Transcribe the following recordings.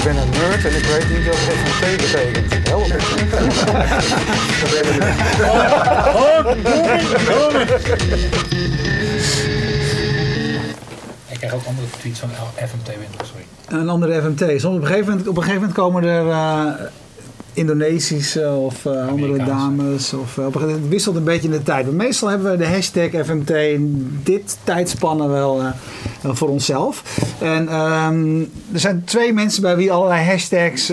Ik ben een nerd en ik weet niet wat FMT betekent. Help Ik krijg ook andere tweets van FMT Windows, sorry. Een andere FMT. Soms op, een gegeven moment, op een gegeven moment komen er uh, Indonesische of uh, andere dames. Of, uh, het wisselt een beetje in de tijd. Maar meestal hebben we de hashtag FMT in dit tijdspannen wel voor onszelf. En um, er zijn twee mensen bij wie allerlei hashtags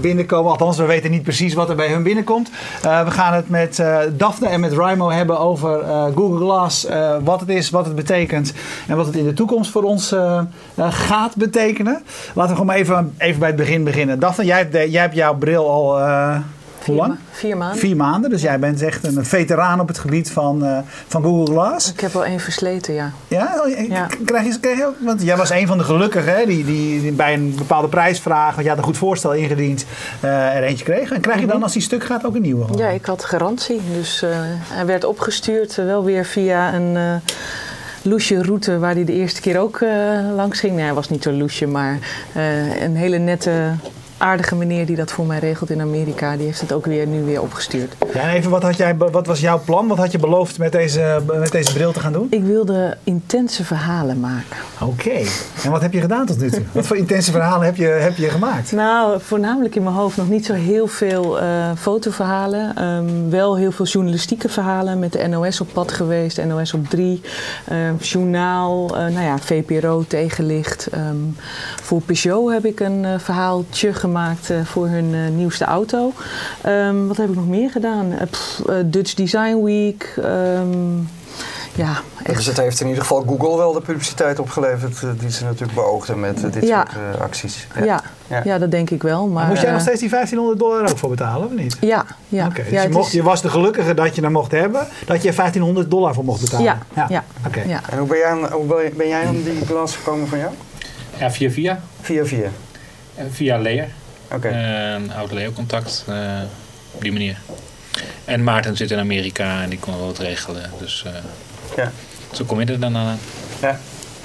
binnenkomen. Althans, we weten niet precies wat er bij hun binnenkomt. we gaan het met Daphne en met Rimo hebben over Google Glass. wat het is, wat het betekent en wat het in de toekomst voor ons gaat betekenen. Laten we gewoon even, even bij het begin beginnen. Daphne, jij, jij hebt jouw bril al. Uh, hoe lang? Vier maanden. Vier maanden. Dus jij bent echt een veteraan op het gebied van, uh, van Google Glass. Ik heb wel één versleten, ja. Ja? ja. Krijg, je, krijg je Want jij was een van de gelukkigen hè, die, die, die, bij een bepaalde prijsvraag, want je had een goed voorstel ingediend, uh, er eentje kreeg. En krijg je dan als die stuk gaat ook een nieuwe? Ja, ik had garantie. Dus hij werd opgestuurd, wel weer via een loesje route waar hij de eerste keer ook uh, langs ging. Nee, hij was niet zo loesje, maar uh, een hele nette aardige meneer die dat voor mij regelt in Amerika, die heeft het ook weer nu weer opgestuurd. Ja, en even, wat, had jij, wat was jouw plan? Wat had je beloofd met deze, met deze bril te gaan doen? Ik wilde intense verhalen maken. Oké. En wat heb je gedaan tot nu toe? wat voor intense verhalen heb je, heb je gemaakt? Nou, voornamelijk in mijn hoofd nog niet zo heel veel uh, fotoverhalen. Um, wel heel veel journalistieke verhalen met de NOS op pad geweest, NOS op 3, uh, journaal, uh, nou ja, VPRO, tegenlicht. Um, voor Peugeot heb ik een verhaaltje gemaakt gemaakt uh, voor hun uh, nieuwste auto. Um, wat heb ik nog meer gedaan? Uh, pff, Dutch Design Week. Um, ja, echt. Dus het heeft in ieder geval Google wel de publiciteit opgeleverd die ze natuurlijk beoogden met dit ja. soort acties. Ja. Ja. ja. ja. dat denk ik wel. Maar, moest jij nog steeds die 1500 dollar ook voor betalen, of niet? Ja. ja. Oké, okay, dus je, mocht, is... je, was de gelukkige dat je hem mocht hebben, dat je 1500 dollar voor mocht betalen. Ja. ja. ja. Oké. Okay. En hoe ben jij, aan, hoe ben jij aan die glas gekomen van jou? Ja, via via. Via via. Via Leer. Okay. Een oud Leo-contact uh, op die manier. En Maarten zit in Amerika en die kon wel wat regelen. Dus uh, ja. zo kom je er dan aan. Ja.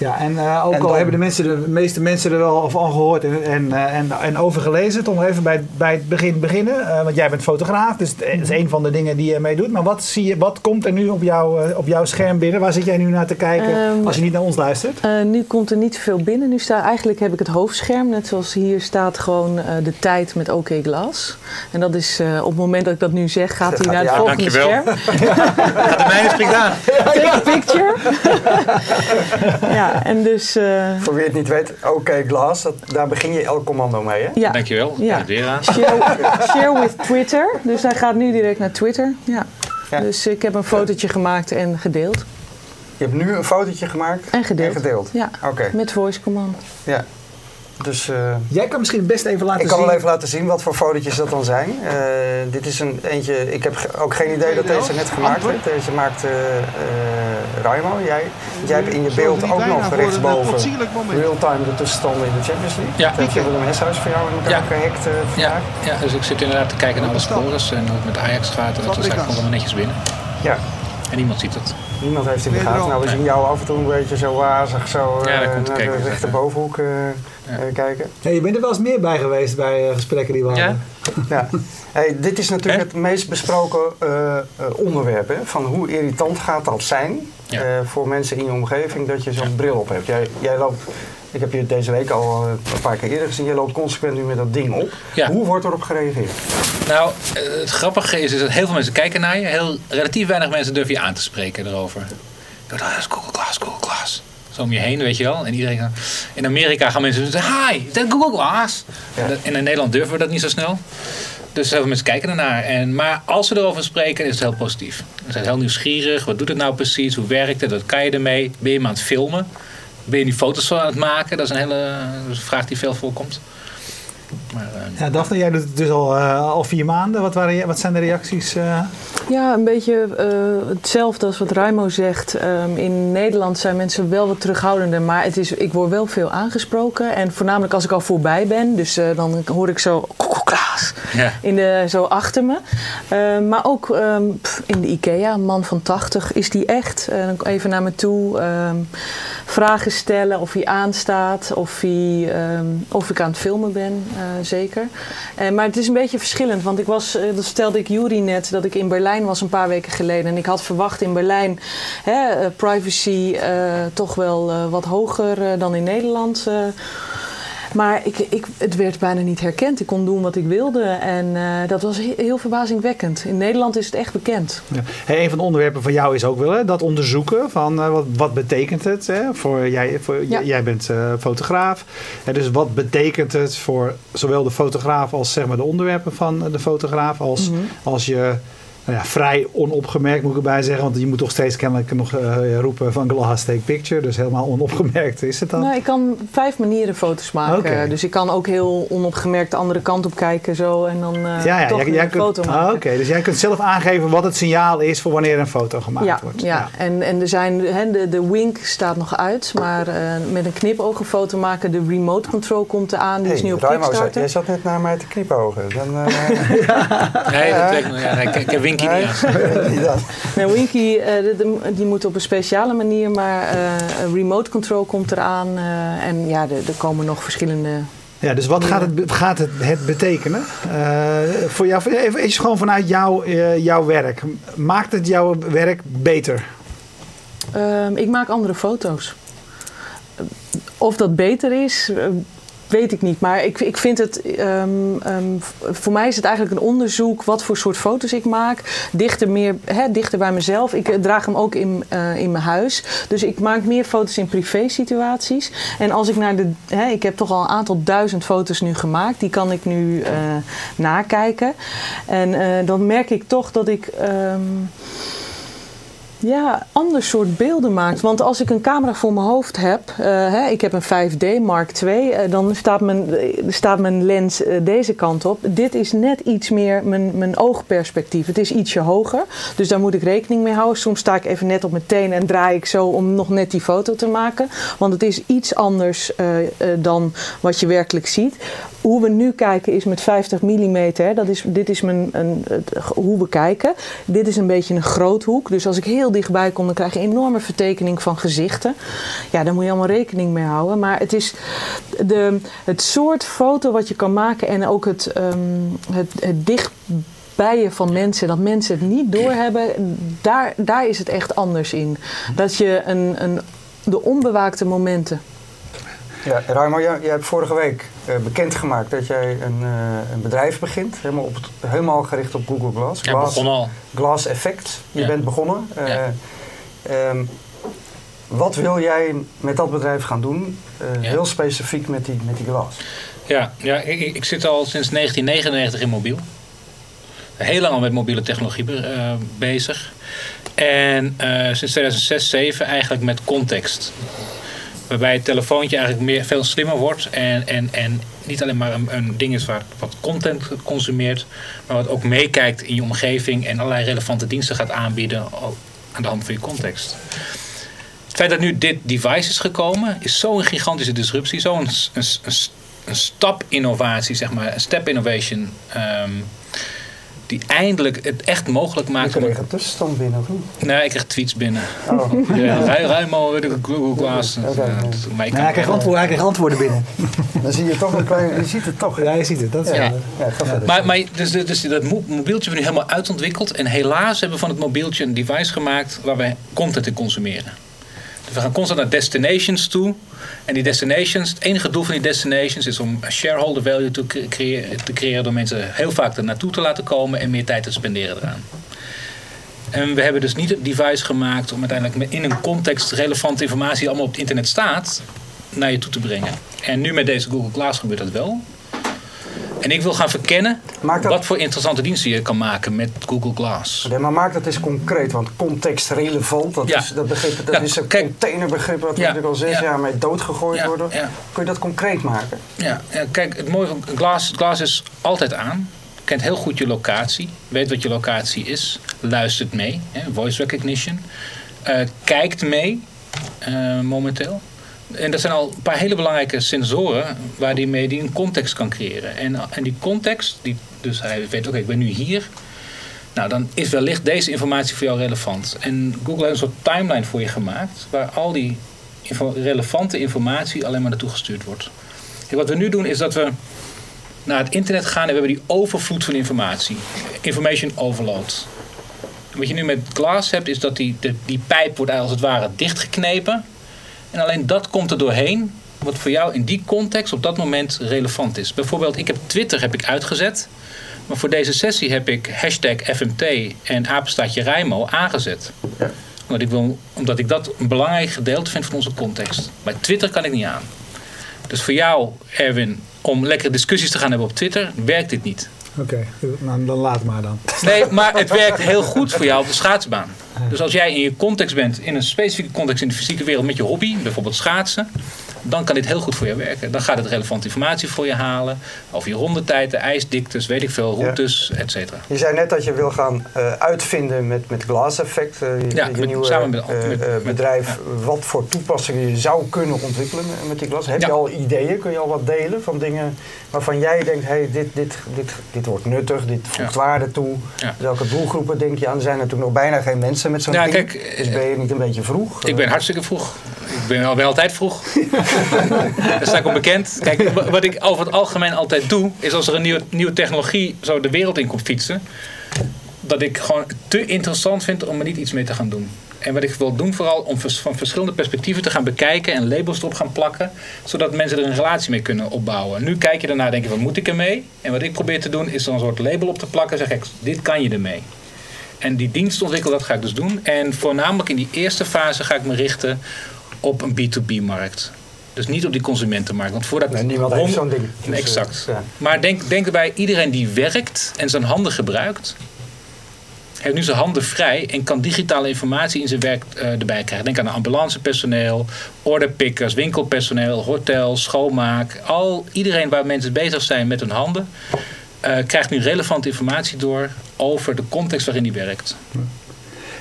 Ja, en uh, ook en al hebben de, mensen, de meeste mensen er wel van gehoord en, en, uh, en, en over gelezen. Om even bij, bij het begin beginnen. Uh, want jij bent fotograaf, dus dat is een van de dingen die je mee doet. Maar wat, zie je, wat komt er nu op, jou, op jouw scherm binnen? Waar zit jij nu naar te kijken um, als je niet naar ons luistert? nu komt er niet veel binnen. Nu staat, eigenlijk heb ik het hoofdscherm, net zoals hier staat gewoon de tijd met OK Glas. En dat is op het moment dat ik dat nu zeg, gaat hij naar het ja, volgende dankjewel. scherm. gaat de mijne springt aan. Take a picture. ja, en dus... Uh, Voor wie het niet weet, OK okay, Glass, dat, daar begin je elk commando mee, hè? Ja. Dankjewel, ja. het weer aan. Share, share, with Twitter, dus hij gaat nu direct naar Twitter. Ja. ja. Dus ik heb een fotootje gemaakt en gedeeld. Je hebt nu een fotootje gemaakt en gedeeld? En gedeeld. Ja, okay. met voice command. Ja. Dus, uh, Jij kan misschien best even laten zien. Ik kan wel even laten zien wat voor fotootjes dat dan zijn. Uh, dit is een eentje, ik heb ook geen idee dat deze net gemaakt werd. Deze maakt uh, Raimo, jij. Jij hebt in je beeld ook nog rechtsboven real-time de tussenstanden in de Champions League. Ja. Dat heeft Willem Heshuis voor jou in elkaar ja. gehackt ja. ja, dus ik zit inderdaad te kijken naar alle scores en hoe het met Ajax gaat. En dat is eigenlijk allemaal netjes binnen. Ja. En niemand ziet het. Niemand heeft in de gaten. Nou, we zien jou af en toe een beetje zo wazig zo ja, uh, naar de rechterbovenhoek ja. uh, kijken. Hey, je bent er wel eens meer bij geweest bij gesprekken die we hadden. Ja. Hey, dit is natuurlijk het meest besproken onderwerp. Hè? Van hoe irritant gaat dat zijn ja. voor mensen in je omgeving dat je zo'n bril op hebt. Jij, jij loopt ik heb je deze week al een paar keer eerder gezien. Je loopt consequent nu met dat ding op. Ja. Hoe wordt erop gereageerd? Nou, het grappige is, is dat heel veel mensen kijken naar je. Heel, relatief weinig mensen durven je aan te spreken erover. Dat is Google Glass, Google Glass. Zo om je heen, weet je wel. En iedereen, in Amerika gaan mensen zeggen, hi, dat Google Glass. Ja. En in Nederland durven we dat niet zo snel. Dus heel veel mensen kijken ernaar. En, maar als ze erover spreken, is het heel positief. Ze zijn heel nieuwsgierig. Wat doet het nou precies? Hoe werkt het? Wat kan je ermee? Ben je maar aan het filmen? Ben je die foto's van aan het maken? Dat is een hele vraag die veel voorkomt. Maar, uh, ja, Daphne, jij doet het dus al, uh, al vier maanden. Wat, waren, wat zijn de reacties? Uh? Ja, een beetje hetzelfde als wat Raimo zegt. Um, in Nederland zijn mensen wel wat terughoudender, maar het is, ik word wel veel aangesproken. En voornamelijk als ik al voorbij ben, dus dan hoor ik zo Klaas ja. in de, zo achter me. maar ook um, pff, in de IKEA, een man van 80, is die echt? even naar me toe. Um, vragen stellen of hij aanstaat, of, hij, ehm, of ik aan het filmen ben, uh, zeker. Uh, maar het is een beetje verschillend, want ik was, uh, dat stelde ik Juri net, dat ik in Berlijn was een paar weken geleden. En ik had verwacht in Berlijn hè, privacy toch wel wat hoger dan in Nederland. Maar ik, ik, het werd bijna niet herkend. Ik kon doen wat ik wilde. En uh, dat was heel, verbazingwekkend. In Nederland is het echt bekend. Ja. Hey, een van de onderwerpen van jou is ook wel hè, dat onderzoeken. Van uh, wat, wat betekent het? Hè, voor, jij, voor, ja. jij bent uh, fotograaf. En dus wat betekent het voor zowel de fotograaf als zeg maar, de onderwerpen van de fotograaf. Als, mm -hmm. als je nou ja, vrij onopgemerkt moet ik erbij zeggen. Want je moet toch steeds kennelijk nog uh, roepen van glass take picture. Dus helemaal onopgemerkt is het dan? Nou, ik kan vijf manieren foto's maken. Okay. Dus ik kan ook heel onopgemerkt de andere kant op kijken zo. En dan uh, ja, ja, toch jij, jij een kunt, foto maken. Ah, Oké, dus jij kunt zelf aangeven wat het signaal is voor wanneer een foto gemaakt ja, wordt. Ja, ja. En, en er zijn, he, de, de wink staat nog uit. Maar uh, met een knipoog een foto maken. De remote control komt eraan. Die hey, is nu op Raimo, Kickstarter. Jij zat net naar mij te knipogen. Dan, ja. Nee, dat weet ik nog. Ja, nee, ik heb Winky niet aan. Winky uh, die moet op een speciale manier, maar uh, remote control komt eraan. Uh, en ja, er, er komen nog verschillende ja, dus wat gaat het, gaat het, het betekenen? Uh, voor jou, even, even gewoon vanuit jou, uh, jouw werk. Maakt het jouw werk beter? Uh, ik maak andere foto's. Of dat beter is, weet ik niet. Maar ik, ik vind het. Um, um, voor mij is het eigenlijk een onderzoek wat voor soort foto's ik maak. Dichter, meer, hè, dichter bij mezelf. Ik draag hem ook in, uh, in mijn huis. Dus ik maak meer foto's in privé situaties. En als ik naar de. Hè, ik heb toch al een aantal duizend foto's nu gemaakt. Die kan ik nu uh, nakijken. En dan merk ik toch dat ik. Um, ja, ander soort beelden maakt. Want als ik een camera voor mijn hoofd heb, uh, hè, ik heb een 5D Mark II, uh, dan staat mijn, staat mijn lens deze kant op. Dit is net iets meer mijn, mijn oogperspectief. Het is ietsje hoger, dus daar moet ik rekening mee houden. Soms sta ik even net op mijn tenen en draai ik zo om nog net die foto te maken. Want het is iets anders dan wat je werkelijk ziet. Hoe we nu kijken is met 50 mm. Dat is, dit is mijn, een, hoe we kijken. Dit is een beetje een groothoek. Dus als ik heel dichtbij kom, dan krijg je een enorme vertekening van gezichten. Ja, daar moet je allemaal rekening mee houden. Maar het is de, het soort foto wat je kan maken en ook het, um, het, het dichtbijen van mensen, dat mensen het niet doorhebben, daar, daar is het echt anders in. Dat je een, een, de onbewaakte momenten. Ja, Raimo, jij, jij hebt vorige week bekendgemaakt dat jij een, uh, een bedrijf begint, helemaal, op helemaal gericht op Google Glass. Ja, Glass, al. Glass Effect, je ja. bent begonnen. Ja. um, wat wil jij met dat bedrijf gaan doen, heel specifiek met die, met die glas? Ja, ja ik, ik, zit al sinds 1999 in mobiel. Heel lang al met mobiele technologie bezig. En sinds 2006, 2007 eigenlijk met context. Waarbij het telefoontje eigenlijk meer, veel slimmer wordt. En, en, en niet alleen maar een, ding is waar, wat content consumeert. Maar wat ook meekijkt in je omgeving. En allerlei relevante diensten gaat aanbieden aan de hand van je context. Het feit dat nu dit device is gekomen. Is zo'n gigantische disruptie. Zo'n een, een, stap innovatie zeg maar. Een step innovation. Um, die eindelijk het echt mogelijk maakt. Je kreeg een tussenstand binnen of niet? Nee, ik kreeg tweets binnen. Oh. Ja, ruim al de Google Glass. Okay, okay, ja. Maar nee, hij, kreeg antwoorden, hij kreeg antwoorden binnen. Dan zie je toch een klein... Je ziet het toch. Ja, je ziet het. Dat is ja. Ja, ja maar, maar dus, dus dat mobieltje hebben we nu helemaal uitontwikkeld. En helaas hebben we van het mobieltje een device gemaakt waar we content in consumeren. We gaan constant naar destinations toe. En die destinations, het enige doel van die destinations is om shareholder value te te creëren door mensen heel vaak er naartoe te laten komen en meer tijd te spenderen eraan. En we hebben dus niet het device gemaakt om uiteindelijk in een context relevante informatie die allemaal op het internet staat, naar je toe te brengen. En nu met deze Google Glass gebeurt dat wel. En ik wil gaan verkennen dat... wat voor interessante diensten je kan maken met Google Glass. Nee, maar maak dat eens concreet, want contextrelevant, dat, ja. is, dat, begrip, dat ja, is een kijk, containerbegrip wat ja, natuurlijk al zes jaar mee doodgegooid worden. Kun je dat concreet maken? Ja, kijk, het mooie van Glass, Glass is altijd aan. Kent heel goed je locatie, weet wat je locatie is, luistert mee, hè, voice recognition, uh, kijkt mee uh, momenteel. En dat zijn al een paar hele belangrijke sensoren waar die mee die een context kan creëren. En, en die context, die, dus hij weet, oké, ik ben nu hier. Nou, dan is wellicht deze informatie voor jou relevant. En Google heeft een soort timeline voor je gemaakt, waar al die relevante informatie alleen maar naartoe gestuurd wordt. wat we nu doen is dat we naar het internet gaan en we hebben die overvloed van informatie. Information overload. wat je nu met Glass hebt, is dat die, de, die pijp wordt als het ware dichtgeknepen. En alleen dat komt er doorheen, wat voor jou in die context op dat moment relevant is. Bijvoorbeeld, ik heb Twitter heb ik uitgezet. Maar voor deze sessie heb ik hashtag FMT en apenstaatje Rijmo aangezet. Ja. Omdat, ik wil, omdat ik dat een belangrijk gedeelte vind van onze context. Bij Twitter kan ik niet aan. Dus voor jou, Erwin, om lekkere discussies te gaan hebben op Twitter, werkt dit niet. Oké, nou, dan laat maar dan. Nee, maar het werkt heel goed voor jou op de schaatsbaan. Dus als jij in je context bent, in een specifieke context in de fysieke wereld met je hobby, bijvoorbeeld schaatsen, dan kan dit heel goed voor je werken. Dan gaat het relevante informatie voor je halen. Over je rondetijden, ijsdiktes, weet ik veel, routes, ja. et cetera. Je zei net dat je wil gaan uh, uitvinden met, met Glass Effect. Uh, je, ja, je nieuwe samen met, uh, bedrijf. Wat voor toepassingen je zou kunnen ontwikkelen met die glas. Heb je al ideeën? Kun je al wat delen van dingen waarvan jij denkt... Hey, dit, dit, dit, dit wordt nuttig, dit voegt waarde toe. Welke doelgroepen denk je aan? Er zijn natuurlijk nog bijna geen mensen met zo'n ja, ding. Kijk, dus ben je niet een beetje vroeg? Ik ben hartstikke vroeg. Ik ben al wel altijd vroeg. Daar sta ik onbekend. Kijk, wat ik over het algemeen altijd doe, is als er een nieuwe, nieuwe technologie zo de wereld in komt fietsen, dat ik gewoon te interessant vind om er niet iets mee te gaan doen. En wat ik wil doen, vooral om van verschillende perspectieven te gaan bekijken en labels erop gaan plakken, zodat mensen er een relatie mee kunnen opbouwen. Nu kijk je daarna, denk je, wat moet ik ermee? En wat ik probeer te doen, is er een soort label op te plakken, zeg ik, dit kan je ermee. En die dienst ontwikkelen, dat ga ik dus doen. En voornamelijk in die eerste fase ga ik me richten op een B2B-markt. Dus niet op die consumentenmarkt. Want voordat nee, niemand heeft zo'n ding. Dus, exact. Ja. Maar denk, denk erbij, iedereen die werkt en zijn handen gebruikt, heeft nu zijn handen vrij en kan digitale informatie in zijn werk uh, erbij krijgen. Denk aan ambulancepersoneel, orderpickers, winkelpersoneel, hotels, schoonmaak. Al, iedereen waar mensen bezig zijn met hun handen, uh, krijgt nu relevante informatie door over de context waarin hij werkt.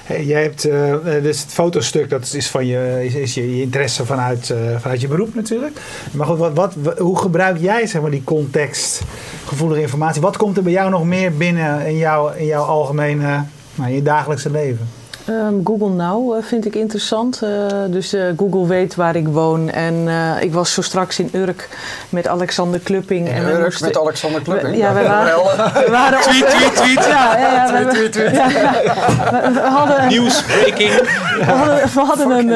Hey, jij hebt uh, dus het fotostuk, dat is, van je, is, je, interesse vanuit, uh, vanuit je beroep natuurlijk. Maar goed, wat, wat, hoe gebruik jij zeg maar, die contextgevoelige informatie? Wat komt er bij jou nog meer binnen in, jou, in jouw algemene, nou, je dagelijkse leven? Um, Google Now uh, vind ik interessant. Uh, dus uh, Google weet waar ik woon. En ik was zo straks in Urk met Alexander Klupping. In en Urk moesten... met Alexander Klupping? ja, we waren... we waren tweet, tweet, tweet. Ja, ja, ja, we, tweet, tweet, tweet. Ja, we, we, hadden... Nieuwsbreaking. We hadden, we hadden, een,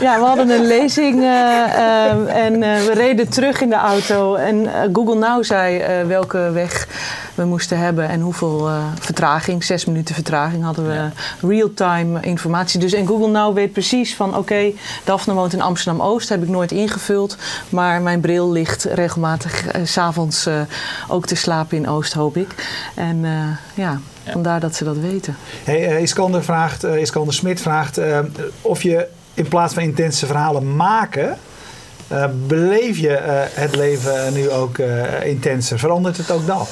ja, we hadden een lezing ehm, en we reden terug in de auto. En Google Now zei welke weg we moesten hebben en hoeveel vertraging. Zes minuten vertraging hadden we real-time informatie. Dus en Google Now weet precies van oké, okay, Daphne woont in Amsterdam-Oost. Heb ik nooit ingevuld. Maar mijn bril ligt regelmatig uh, s'avonds uh, ook te slapen in Oost, hoop ik. En uh, ja, ja, vandaar dat ze dat weten. Hey, Iskander, vraagt, Iskander Smit vraagt of je in plaats van intense verhalen maken... Uh, beleef je uh, het leven nu ook uh, intenser? Verandert het ook dat?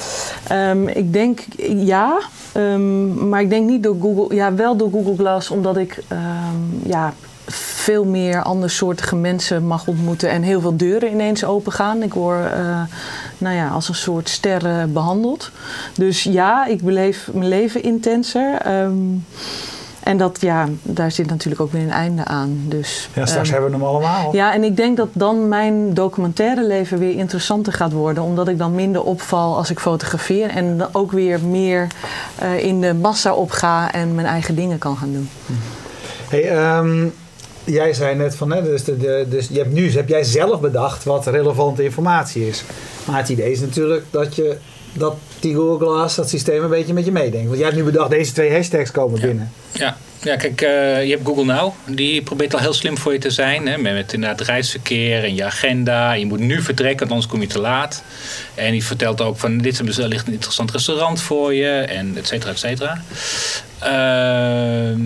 Um, ik denk ja. Um, maar ik denk niet door Google, ja, wel door Google Glass, omdat ik um, ja, veel meer andersoortige mensen mag ontmoeten en heel veel deuren ineens open gaan. Ik word nou ja, als een soort ster behandeld. Dus ja, ik beleef mijn leven intenser. En dat, ja, daar zit natuurlijk ook weer een einde aan. Dus, ja, straks um, hebben we hem allemaal. Ja, en ik denk dat dan mijn documentaire leven weer interessanter gaat worden. Omdat ik dan minder opval als ik fotografeer. En ook weer meer uh, in de massa opga en mijn eigen dingen kan gaan doen. Hey, um, jij zei net van, hè, dus, de, de, dus je hebt nu heb jij zelf bedacht wat relevante informatie is. Maar het idee is natuurlijk dat je dat die Google Glass, dat systeem een beetje met je meedenkt. Want jij hebt nu bedacht, deze twee hashtags komen ja. binnen. Ja, ja kijk, uh, je hebt Google Now. Die probeert al heel slim voor je te zijn. Hè, met, met inderdaad reisverkeer en je agenda. Je moet nu vertrekken, want anders kom je te laat. En die vertelt ook van, dit is wellicht een interessant restaurant voor je. En et cetera, et cetera. Uh,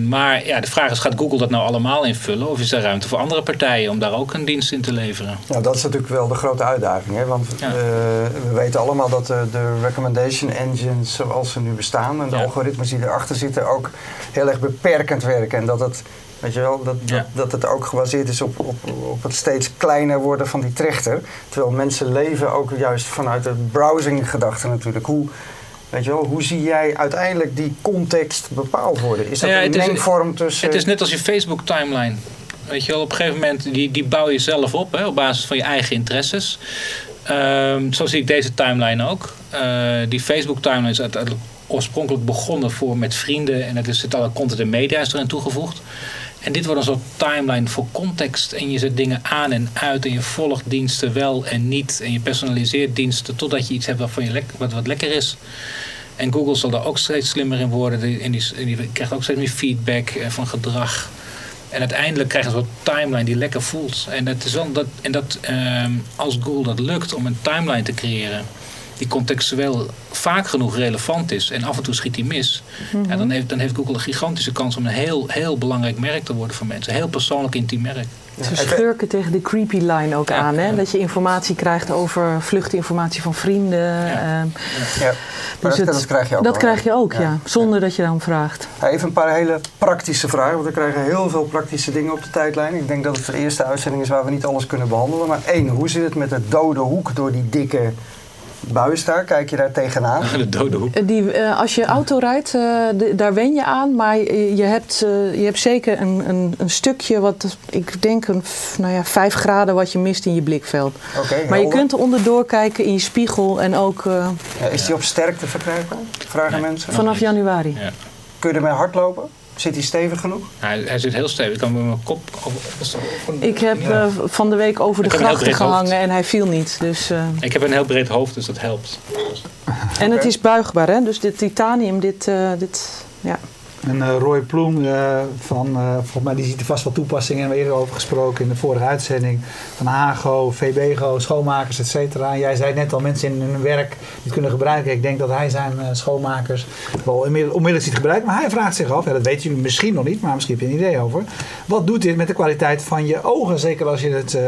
maar ja, de vraag is, gaat Google dat nou allemaal invullen? Of is er ruimte voor andere partijen om daar ook een dienst in te leveren? Nou, dat is natuurlijk wel de grote uitdaging. Hè? Want ja. uh, we weten allemaal dat de, de, engines zoals ze nu bestaan... en de ja. algoritmes die erachter zitten ook heel erg beperkend werken. En dat het, weet je wel, dat, ja. dat, dat, het ook gebaseerd is op, op, op het steeds kleiner worden van die trechter. Terwijl mensen leven ook juist vanuit de browsing gedachte natuurlijk. Hoe Weet je wel, hoe zie jij uiteindelijk die context bepaald worden? Is dat ja, een mengvorm tussen... Het is net als je Facebook timeline. Weet je wel, op een gegeven moment, die, die bouw je zelf op hè, op basis van je eigen interesses. Ehm, zo zie ik deze timeline ook. Uh, die Facebook timeline is oorspronkelijk begonnen voor met vrienden en er zit alle content en media is erin toegevoegd. En dit wordt een soort timeline voor context. En je zet dingen aan en uit. En je volgt diensten wel en niet. En je personaliseert diensten totdat je iets hebt waarvan je wat, wat lekker is. En Google zal daar ook steeds slimmer in worden. En die, die krijgt ook steeds meer feedback eh, van gedrag. En uiteindelijk krijg je een soort timeline die lekker voelt. En, dat is wel dat, en dat, ehm, als Google dat lukt om een timeline te creëren die contextueel vaak genoeg relevant is en af en toe schiet die mis, mm dan, heeft, dan heeft Google een gigantische kans om een heel, heel belangrijk merk te worden voor mensen. Een heel persoonlijk intiem merk. Ze schurken tegen de creepy line ook aan. Hè? Dat je informatie krijgt over vluchtinformatie van vrienden. Ja. Ehm, ja. Dus dat, dat, krijg je ook. Dat krijg je ook, ja. Zonder dat je daarom vraagt. Even een paar hele praktische vragen. Want we krijgen heel veel praktische dingen op de tijdlijn. Ik denk dat het de eerste uitzending is waar we niet alles kunnen behandelen. Maar één, hoe zit het met de dode hoek door die dikke Buistar, kijk je daar tegenaan? De dode hoek. Eh, die, uh, als je auto rijdt, uh, daar wen je aan. Maar je hebt, uh, je hebt zeker een, een, een, stukje, wat ik denk een nou ja, 5 graden wat je mist in je blikveld. Okay, maar je kunt er onderdoor kijken in je spiegel en ook... Ja, is die op sterkte verkrijgbaar? Vragen mensen. Vanaf januari. Ja. Kun je ermee hardlopen? Zit hij stevig genoeg? Hij, hij zit heel stevig. Ik kan met mijn kop... Ik heb uh, van de week over de grachten gehangen en hij viel niet. Dus, uh... Ik heb een heel breed hoofd, dus dat helpt. En het is buigbaar, hè? Dus dit titanium, dit... Uh, dit ja. En uh, Roy Ploem, uh, van, uh, volgens mij die ziet er vast wel toepassingen. En we hebben eerder over gesproken in de vorige uitzending. Van Hago, VBGO, schoonmakers, et cetera. En jij zei net al, mensen in hun werk die het kunnen gebruiken. Ik denk dat hij zijn schoonmakers wel onmiddellijk ziet gebruiken. Maar hij vraagt zich af, ja, dat weten jullie misschien nog niet, maar misschien heb je een idee over. Wat doet dit met de kwaliteit van je ogen? Zeker als je het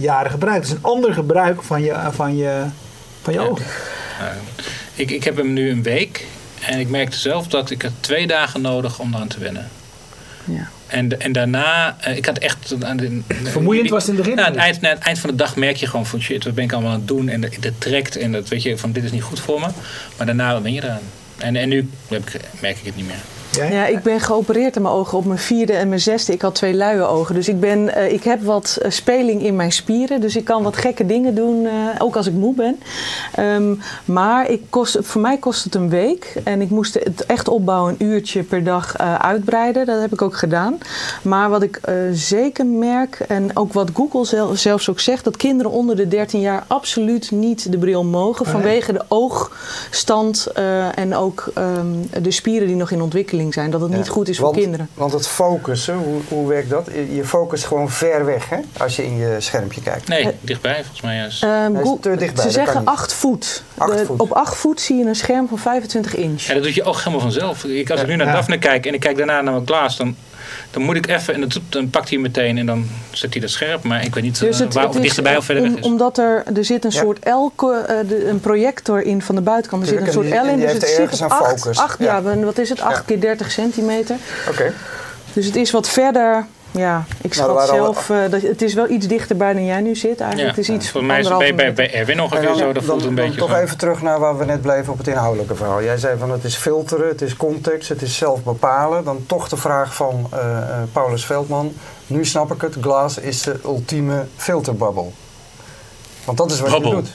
jaren gebruikt. Het is een ander gebruik van je, van je, van je ogen. ik, ik heb hem nu een week. En ik merkte zelf dat ik had twee dagen nodig om eraan te wennen. Ja. En, en daarna, uh, ik had echt... Vermoeiend was het in de begin? Nou, aan, het eind, het eind van de dag merk je gewoon van shit, wat ben ik allemaal aan het doen? En dat, dat trekt en dat weet je, van dit is niet goed voor me. Maar daarna ben je eraan. En, en nu heb ik, merk ik het niet meer. Ja, ik ben geopereerd aan mijn ogen op mijn vierde en mijn zesde. Ik had twee luie ogen. Dus ik, ben, uh, ik heb wat uh, speling in mijn spieren. Dus ik kan wat gekke dingen doen, uh, ook als ik moe ben. Um, maar ik kost, voor mij kost het een week. En ik moest het echt opbouwen, een uurtje per dag uitbreiden. Dat heb ik ook gedaan. Maar wat ik zeker merk, en ook wat Google zelf, zelfs ook zegt... dat kinderen onder de 13 jaar absoluut niet de bril mogen... Oh, vanwege de oogstand en ook um, de spieren die nog in ontwikkeling zijn. Dat het niet goed is want, voor kinderen. Want het focussen, hoe, hoe werkt dat? Je focust gewoon ver weg hè? als je in je schermpje kijkt. Nee, dichtbij volgens mij juist. Um, is te dichtbij, ze zeggen 8 voet. Acht voet. Op 8 voet zie je een scherm van 25 inch. Ja, dat doet je ook helemaal vanzelf. Ik, als ik nu naar Daphne kijk en ik kijk daarna naar mijn glas, dan dan moet ik even, en dat, dan pakt hij meteen en dan zet hij dat scherp. Maar ik weet niet dus het, waar, of dichterbij of verder om, weg is. Omdat er, er zit een ja. soort elke, uh, de, een projector in van de buitenkant. Er zit een soort L in, dus het zit op 8, ja. ja. wat is het, 8 keer 30 centimeter. Oké. Okay. Dus het is wat verder ja, ik schat nou, zelf, uh, dat, het is wel iets dichterbij dan jij nu zit eigenlijk. Ja, het is iets voor mij is het bij, bij, bij Erwin ongeveer dan, zo, dat voelt een beetje Toch even terug naar waar we net bleven op het inhoudelijke verhaal. Jij zei van het is filteren, het is context, het is zelf bepalen. Dan toch de vraag van uh, uh, Paulus Veldman. Nu snap ik het, Glass is de ultieme filterbubbel. Want dat is wat Bubble. je doet.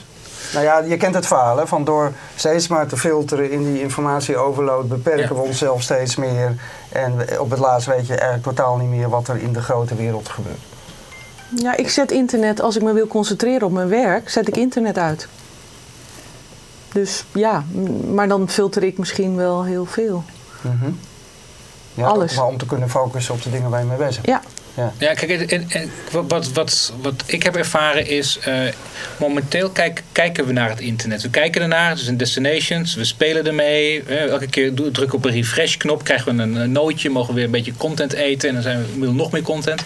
Nou ja, je kent het verhaal, hè, van door steeds maar te filteren in die informatieoverload beperken ja. we onszelf steeds meer. En op het laatst weet je eigenlijk totaal niet meer wat er in de grote wereld gebeurt. Ja, ik zet internet, als ik me wil concentreren op mijn werk, zet ik internet uit. Dus ja, maar dan filter ik misschien wel heel veel. Mm -hmm. ja, Alles. Maar om te kunnen focussen op de dingen waar je mee bezig bent. Ja. Ja, kijk, wat, wat, wat ik heb ervaren is, uh, momenteel kijk, kijken we naar het internet. We kijken ernaar, het is een destinations, we spelen ermee. Uh, elke keer we op een refresh-knop, krijgen we een, nootje, mogen we weer een beetje content eten en dan zijn we nog meer content.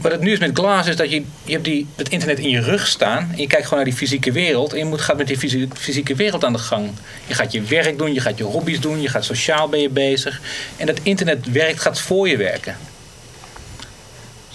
Wat het nu is met Glass is dat je, je hebt die, het internet in je rug staan en je kijkt gewoon naar die fysieke wereld en je moet, gaat met die fysieke, fysieke wereld aan de gang. Je gaat je werk doen, je gaat je hobby's doen, je gaat sociaal ben je bezig. En dat internet werkt, gaat voor je werken.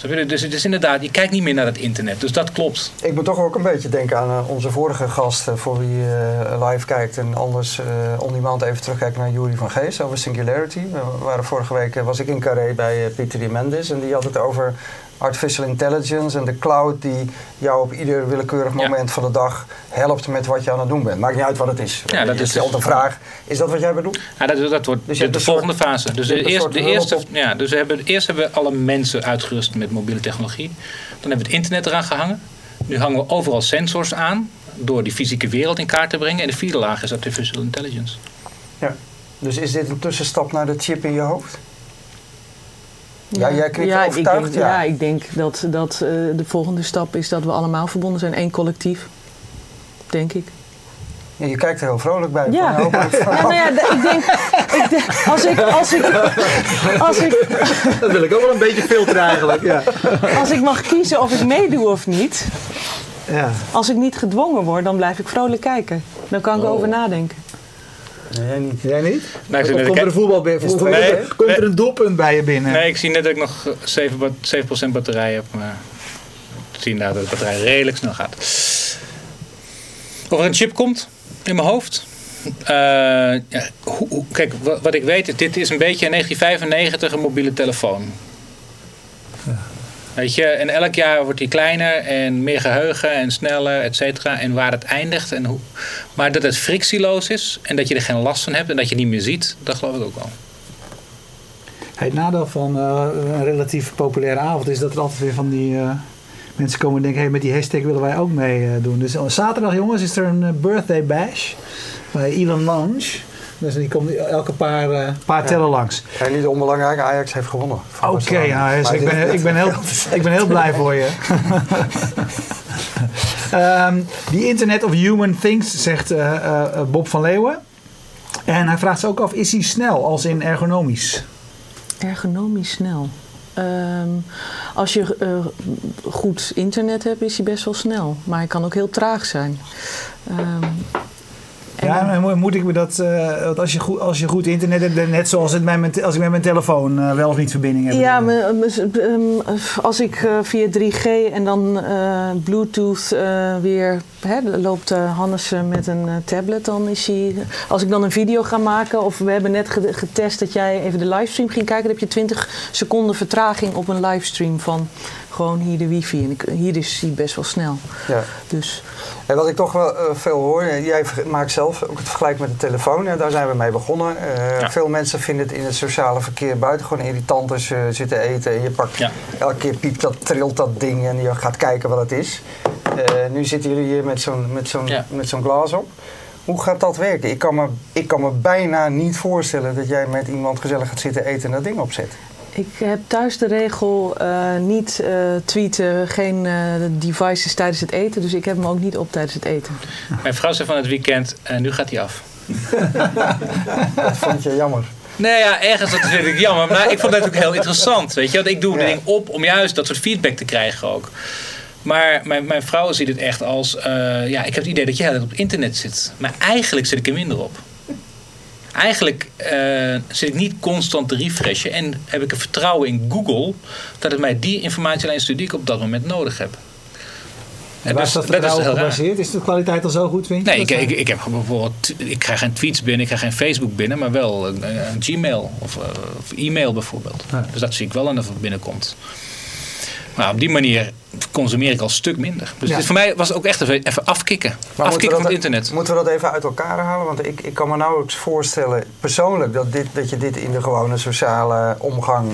Dus het is inderdaad, je kijkt niet meer naar het internet. Dus dat klopt. Ik moet toch ook een beetje denken aan uh, onze vorige gast, uh, voor wie uh, live kijkt en anders on demand even terugkijken naar Jury van Geest over Singularity. We waren vorige week was ik in Carré bij Pieter Mendes en die had het over artificial intelligence en de cloud die jou op ieder willekeurig moment van de dag helpt met wat je aan het doen bent. Maakt niet uit wat het is. Ja, dat je is stelt dus- een vraag. Is dat wat jij bedoelt? Ja, dat, dat wordt Dus de, volgende soort- fase. Dus, de soort de eerste, op- ja, dus we hebben, eerst hebben we alle mensen uitgerust met mobiele technologie. Dan hebben we het internet eraan gehangen. Nu hangen we overal sensors aan door die fysieke wereld in kaart te brengen. En de vierde laag is artificial intelligence. Ja. Dus is dit een tussenstap naar de chip in je hoofd? Ja, jij knikt ja, ik overtuigd, denk, ja. ja. ik denk dat, dat eh, de volgende stap is dat we allemaal verbonden zijn. één collectief. Denk ik. Ja, je kijkt er heel vrolijk bij. Ja. Ja, nou ja, ik denk, ik denk als ik, als ik, als ik, Dat wil ik ook wel een beetje filteren eigenlijk. Ja. als ik mag kiezen of ik meedoe of niet, Ja. als ik niet gedwongen word, dan blijf ik vrolijk kijken. Dan kan ik Oh. over nadenken. Nee, jij niet. Jij niet? Nou, ik komt er een voetbal bij, het- komt Nee, er- komt er nee. een doelpunt bij je binnen? Nee, ik zie net dat ik nog eh, 7, bat- 7% batterij heb. Maar ik zie inderdaad dat de batterij redelijk snel gaat. Of er een chip komt in mijn hoofd. Eh, ja, hoe, hoe- kijk, wa- wat ik weet, is, dit is een beetje in 1995 een mobiele telefoon. Weet je, en elk jaar wordt die kleiner en meer geheugen en sneller, et cetera. En waar het eindigt en hoe. Maar dat het frictieloos is en dat je er geen last van hebt en dat je niet meer ziet, dat geloof ik ook wel. Het nadeel van eh, een relatief populaire avond is dat er altijd weer van die eh, mensen komen en denken: hey, met die hashtag willen wij ook meedoen. doen. Dus op zaterdag, jongens, is er een eh, birthday bash bij Elon Musk. Dus die komt elke paar, eh, paar tellen langs. En niet onbelangrijk, Ajax heeft gewonnen. Oké, ja, dus ik, ben, ik, ben heel, ik ben heel blij voor je. Ehm die Internet of Human Things, zegt eh, eh, Bob van Leeuwen. En hij vraagt zich ook af, is hij snel als in ergonomisch? Ergonomisch snel. Ehm, als je eh, goed internet hebt, is hij best wel snel. Maar hij kan ook heel traag zijn. Ehm, en- Ja, mo- moet ik me dat, eh, want als je, goed, als je goed internet hebt, net zoals het mijn, als ik met mijn telefoon eh, wel of niet verbinding heb. Ja, me- ehm, als ik eh, via 3G en dan Bluetooth weer hè, loopt Hannes met een tablet, dan is hij. Als ik dan een video ga maken, of we hebben net ge- getest dat jij even de livestream ging kijken, dan heb je 20 seconden vertraging op een livestream van gewoon hier de wifi. En ik, hier is hij best wel snel. Ja. Dus En wat ik toch wel eh, veel hoor, eh, jij maakt zelf ook het vergelijk met de telefoon. Ja, daar zijn we mee begonnen. Eh, Ja. Veel mensen vinden het in het sociale verkeer buitengewoon irritant als je zit te eten en je pakt Ja. elke keer piept dat, trilt dat ding en je gaat kijken wat het is. Eh, nu zitten jullie hier met zo'n met zo'n Ja. met zo'n glas op. Hoe gaat dat werken? Ik kan, me, ik kan me bijna niet voorstellen dat jij met iemand gezellig gaat zitten eten en dat ding opzet. Ik heb thuis de regel eh, niet eh, tweeten, geen eh, devices tijdens het eten. Dus ik heb hem ook niet op tijdens het eten. Mijn vrouw zei van het weekend, en nu gaat hij af. Dat vond je jammer. Nee, ja, ergens dat vind ik jammer. Maar ik vond het ook heel interessant. Weet je, want ik doe Ja. het ding op om juist dat soort feedback te krijgen ook. Maar mijn, mijn vrouw ziet het echt als... eh, ja, ik heb het idee dat je heel op internet zit. Maar eigenlijk zit ik er minder op. Eigenlijk eh, zit ik niet constant te refreshen. En heb ik er vertrouwen in Google... dat het mij die informatie alleen stuurt die ik op dat moment nodig heb. en waar is dat dat is vertrouwen raar. gebaseerd? Is de kwaliteit al zo goed, vind je? Nee, ik, ik, ik heb bijvoorbeeld, ik krijg geen tweets binnen, ik krijg geen Facebook binnen, maar wel een, een Gmail of, eh, of e-mail bijvoorbeeld. Ja. Dus dat zie ik wel aan dat het binnenkomt. Maar op die manier consumeer ik al een stuk minder. Dus Ja. dit voor mij was het ook echt even, even afkicken. Maar afkicken van het internet. Moeten we dat even uit elkaar halen? Want ik, ik kan me nauwelijks voorstellen, persoonlijk, dat, dit, dat je dit in de gewone sociale omgang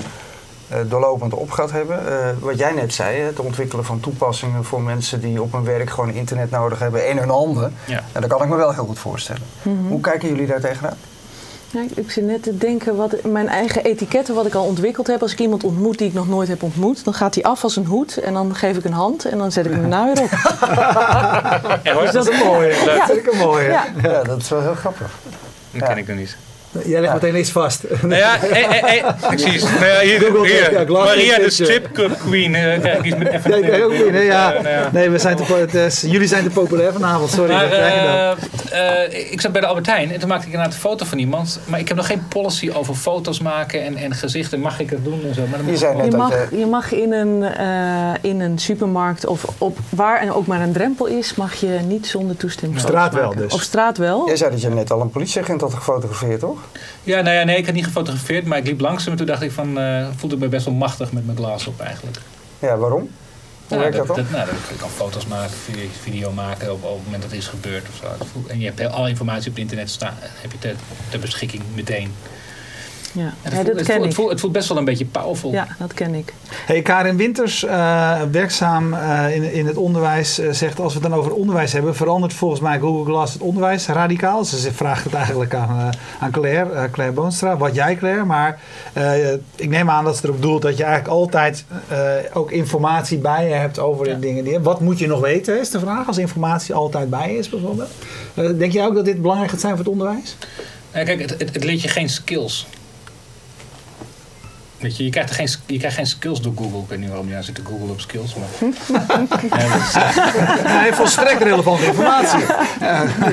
eh, doorlopend op gaat hebben. Eh, wat jij net zei, het ontwikkelen van toepassingen voor mensen die op hun werk gewoon internet nodig hebben en hun handen. Ja. En dat kan ik me wel heel goed voorstellen. Mhm. Hoe kijken jullie daar tegenaan? Ja, ik- zit net te denken, wat, mijn eigen etiketten wat ik al ontwikkeld heb. Als ik iemand ontmoet die ik nog nooit heb ontmoet, dan gaat hij af als een hoed. En dan geef ik een hand en dan zet ik hem daarna weer op. Ja, Dus dat- is een mooie. Leuk. Dat vind ik een mooie. Ja. Ja, dat is wel heel grappig. dat ken ik nog niet. Jij legt meteen iets vast. Nou ja, hey, ik zie het. Nou ja, hier, Google, hier. ja, Maria de Picture. Strip Club Queen. eh, iets met even Ja, ik. Ja. Eh, nou ja. Nee, we zijn te, po- het is- jullie zijn te populair vanavond. Sorry. Maar eh, eh, ik zat bij de Albert Heijn en toen maakte ik inderdaad een foto van iemand. Maar ik heb nog geen policy over foto's maken en, en gezichten. Mag ik dat doen en zo? Maar dan Je net Je dat mag, je... je mag in, een, eh, in een supermarkt of op waar en ook maar een drempel is, mag je niet zonder toestemming Op straat wel dus. Op straat wel. Jij zei dat je net al een politieagent had gefotografeerd, toch? Ja, nou ja, nee, ik had niet gefotografeerd, maar ik liep langs hem en toen dacht ik van, eh voelde me best wel machtig met mijn glas op eigenlijk. Ja, waarom? Hoe Nou, werkt dat dat, dan? dat, nou, je kan foto's maken, video, maken op, op het moment dat het is gebeurd of zo. En je hebt heel- alle informatie op het internet staan, heb je ter, ter beschikking meteen. Ja, voelt, dat het, ken het, ik. voelt, het voelt best wel een beetje powerful. Ja, dat ken ik. Hey, Karin Winters, eh, werkzaam eh, in, in het onderwijs, eh, zegt als we het dan over onderwijs hebben, verandert volgens mij Google Glass het onderwijs radicaal. Ze vraagt het eigenlijk aan, aan Claire, Claire Boonstra. Wat jij, Claire? Maar eh, ik neem aan dat ze erop doelt dat je eigenlijk altijd eh, ook informatie bij je hebt over Ja. de dingen. Die, wat moet je nog weten, is de vraag, als informatie altijd bij je is bijvoorbeeld. Eh, denk jij ook dat dit belangrijk gaat zijn voor het onderwijs? Kijk, het, het, het leert je geen skills. Weet je, je krijgt, er geen, je krijgt geen skills door Google. Ik weet niet waarom je nou zit te Google op skills. Maar, Ja, dat is- Nee, volstrekt relevante informatie.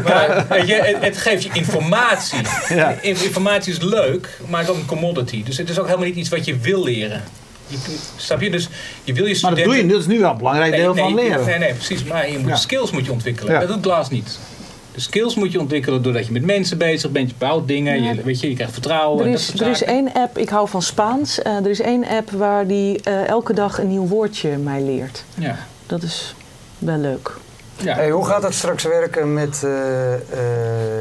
maar weet je, het, het geeft je informatie. Ja. In- Informatie is leuk, maar het is ook een commodity. Dus het is ook helemaal niet iets wat je wil leren. Je, snap je? Dus je wil je Maar dat studenten... doe je, dat is nu wel een belangrijk deel van nee, leren. Nee, nee, precies. Maar je moet Ja. skills moet je ontwikkelen. Ja. Dat doet Glass niet. De skills moet je ontwikkelen doordat je met mensen bezig bent. Je bouwt dingen. Ja. Je, weet je, je krijgt vertrouwen. Er en dat is, er is één app, ik hou van Spaans. eh, er is één app waar die eh, elke dag een nieuw woordje mij leert. Ja. Dat is wel leuk. Ja. Hey, hoe gaat het straks werken met eh, eh,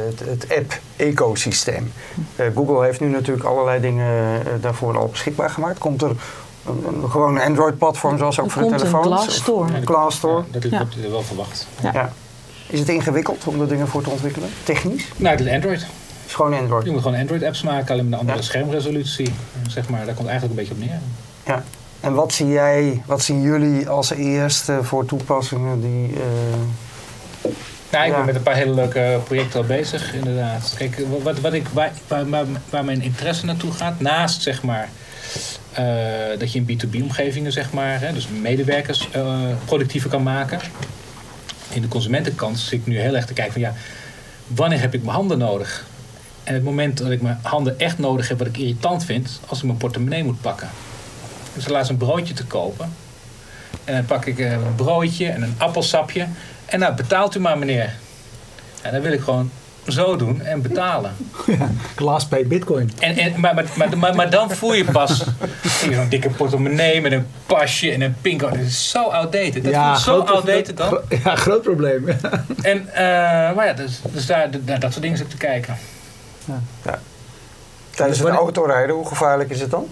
het, het app-ecosysteem? Eh, Google heeft nu natuurlijk allerlei dingen daarvoor al beschikbaar gemaakt. Komt er een, een, gewoon een Android-platform zoals ook Er voor de komt een telefoons? Glass Store. Ja, dat- Store. Ja, dat wordt wel verwacht. Ja. Is het ingewikkeld om er dingen voor te ontwikkelen? Technisch? Nou, het is Android. Het is gewoon Android. Je moet gewoon Android-apps maken, alleen met een andere Ja. schermresolutie. Zeg maar, daar komt eigenlijk een beetje op neer. Ja. En wat zie jij, wat zien jullie als eerste voor toepassingen die... eh, Nou, ik Ja. ben met een paar hele leuke projecten al bezig, inderdaad. Kijk, wat, wat ik, waar, waar, waar, waar mijn interesse naartoe gaat, naast zeg maar, eh, dat je in B2B-omgevingen, zeg maar, hè, dus medewerkers eh, productiever kan maken. In de consumentenkant zit ik nu heel erg te kijken van ja, wanneer heb ik mijn handen nodig? En het moment dat ik mijn handen echt nodig heb, wat ik irritant vind, als ik mijn portemonnee moet pakken. Dus laatst een broodje te kopen. En dan pak ik eh, een broodje en een appelsapje. En nou, betaalt u maar meneer. En dan wil ik gewoon zo doen en betalen. Glass Pay Bitcoin. En, en, maar, maar, maar, maar, maar dan voel je pas zo'n dikke portemonnee met een pasje en een pinko. Dat is zo outdated. Dat voelt zo groot- outdated dan. gro- Ja, groot probleem. En, eh, maar ja, dus, dus daar, daar, dat soort dingen zit te kijken. tijdens het wanneer- autorijden, hoe gevaarlijk is het dan?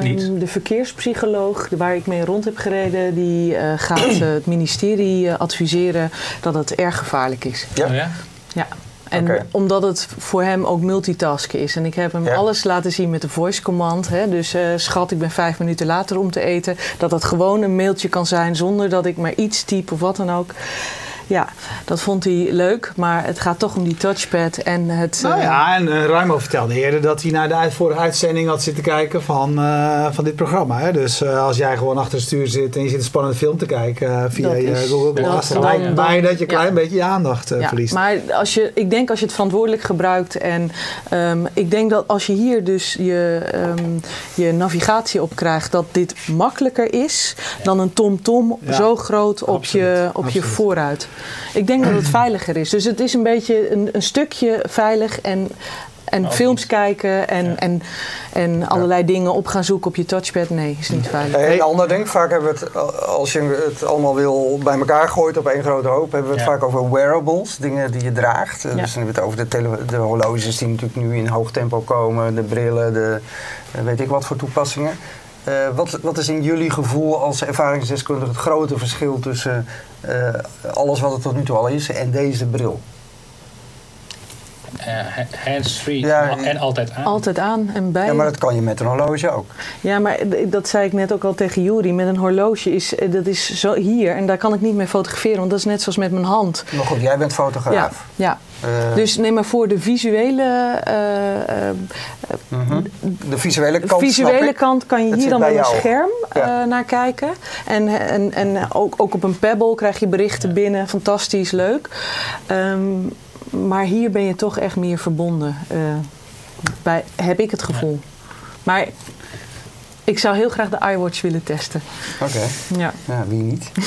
Niet. Ehm, de verkeerspsycholoog waar ik mee rond heb gereden, die eh, gaat eh, het ministerie adviseren dat het erg gevaarlijk is. Ja. Oh ja? Ja. En omdat het voor hem ook multitasken is. En ik heb hem Ja. alles laten zien met de voice command. Hè. Dus eh, schat, ik ben vijf minuten later om te eten. Dat dat gewoon een mailtje kan zijn zonder dat ik maar iets typ of wat dan ook. Ja, dat vond hij leuk. Maar het gaat toch om die touchpad en het... Nou eh, ja, en uh, Ruimo vertelde eerder dat hij naar de vorige uitzending had zitten kijken van, eh, van dit programma. Hè? Dus eh, als jij gewoon achter het stuur zit en je zit een spannende film te kijken eh, via Dat je is- Google Glass, dan lijkt het mij dat je een ja. klein beetje je aandacht eh, Ja, verliest. maar als je, ik denk als je het verantwoordelijk gebruikt en ehm, ik denk dat als je hier dus je, ehm, je navigatie op krijgt, dat dit makkelijker is dan een tom-tom Ja, zo groot op, je, absoluut, op je vooruit. Ik denk dat het veiliger is. Dus het is een beetje een, een stukje veilig en, en Nou, films niet. kijken en, Ja. en, en allerlei dingen op gaan zoeken op je touchpad. Nee, is niet veilig. Hey, een ander ding, vaak hebben we het, als je het allemaal wil bij elkaar gooit op één grote hoop, hebben we het Ja. vaak over wearables, dingen die je draagt. Ja. Dus dan hebben we het over de, tele- de horloges die natuurlijk nu in hoog tempo komen, de brillen, de eh, weet ik wat voor toepassingen. Eh, wat, wat is in jullie gevoel als ervaringsdeskundige het grote verschil tussen eh, alles wat het tot nu toe al is en deze bril? Eh, ha- hands-free Ja, en altijd aan. Altijd aan en bij. Ja, maar dat kan je met een horloge ook. Ja, maar dat zei ik net ook al tegen Juri. Met een horloge is eh, dat is zo hier en daar kan ik niet mee fotograferen, want dat is net zoals met mijn hand. Maar goed, jij bent fotograaf. ja. Eh, Dus neem maar voor de visuele, mhm. De visuele kant visuele kant kan je hier dan bij wel een scherm eh, Ja. naar kijken. En, en, en ook, ook op een Pebble krijg je berichten binnen. Fantastisch, leuk. Ehm, maar hier ben je toch echt meer verbonden. eh, bij, heb ik het gevoel. Maar Ik zou heel graag de iWatch willen testen. Oké. Ja. Ja, wie niet?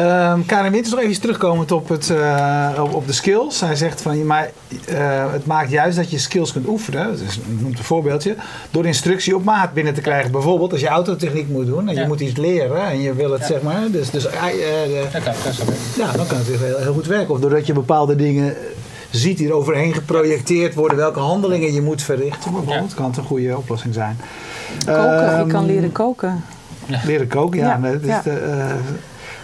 Um, Karin Winters nog even terugkomend op, het, uh, op, op, de skills. Hij zegt van, maar uh, het maakt juist dat je skills kunt oefenen. Dus noemt een voorbeeldje. Door instructie op maat binnen te krijgen. Bijvoorbeeld als je autotechniek moet doen en ja. je moet iets leren en je wil het ja. zeg maar. Dus, dus, uh, dat kan, kan ja, dan kan het heel, heel goed werken. Of doordat je bepaalde dingen ziet die er overheen geprojecteerd worden, welke handelingen je moet verrichten. Bijvoorbeeld, kan het een goede oplossing zijn. Koken, um, je kan leren koken. Leren koken, ja. ja, dat is de,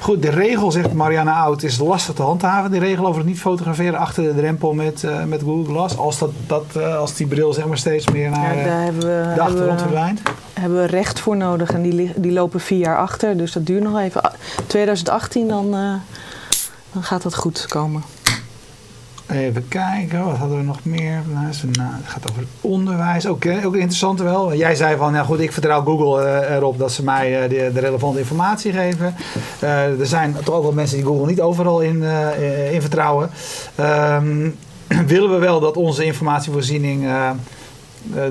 Goed, de regel, zegt Marianne Oud, is lastig te handhaven. Die regel over het niet fotograferen achter de drempel met, uh, met Google Glass. Als, dat, dat, uh, als die bril zeg maar steeds meer naar ja, daar hebben we, de achtergrond verdwijnt. hebben we recht voor nodig. En die, die lopen vier jaar achter. Dus dat duurt nog even. 2018 dan, uh, dan gaat dat goed komen. Even kijken, wat hadden we nog meer? Nou, het gaat over onderwijs. Ook, ook interessant wel. Jij zei van, ja goed, ik vertrouw Google uh, erop dat ze mij uh, de, de, relevante informatie geven. Uh, er zijn toch ook wel mensen die Google niet overal in, in vertrouwen. Um, willen we wel dat onze informatievoorziening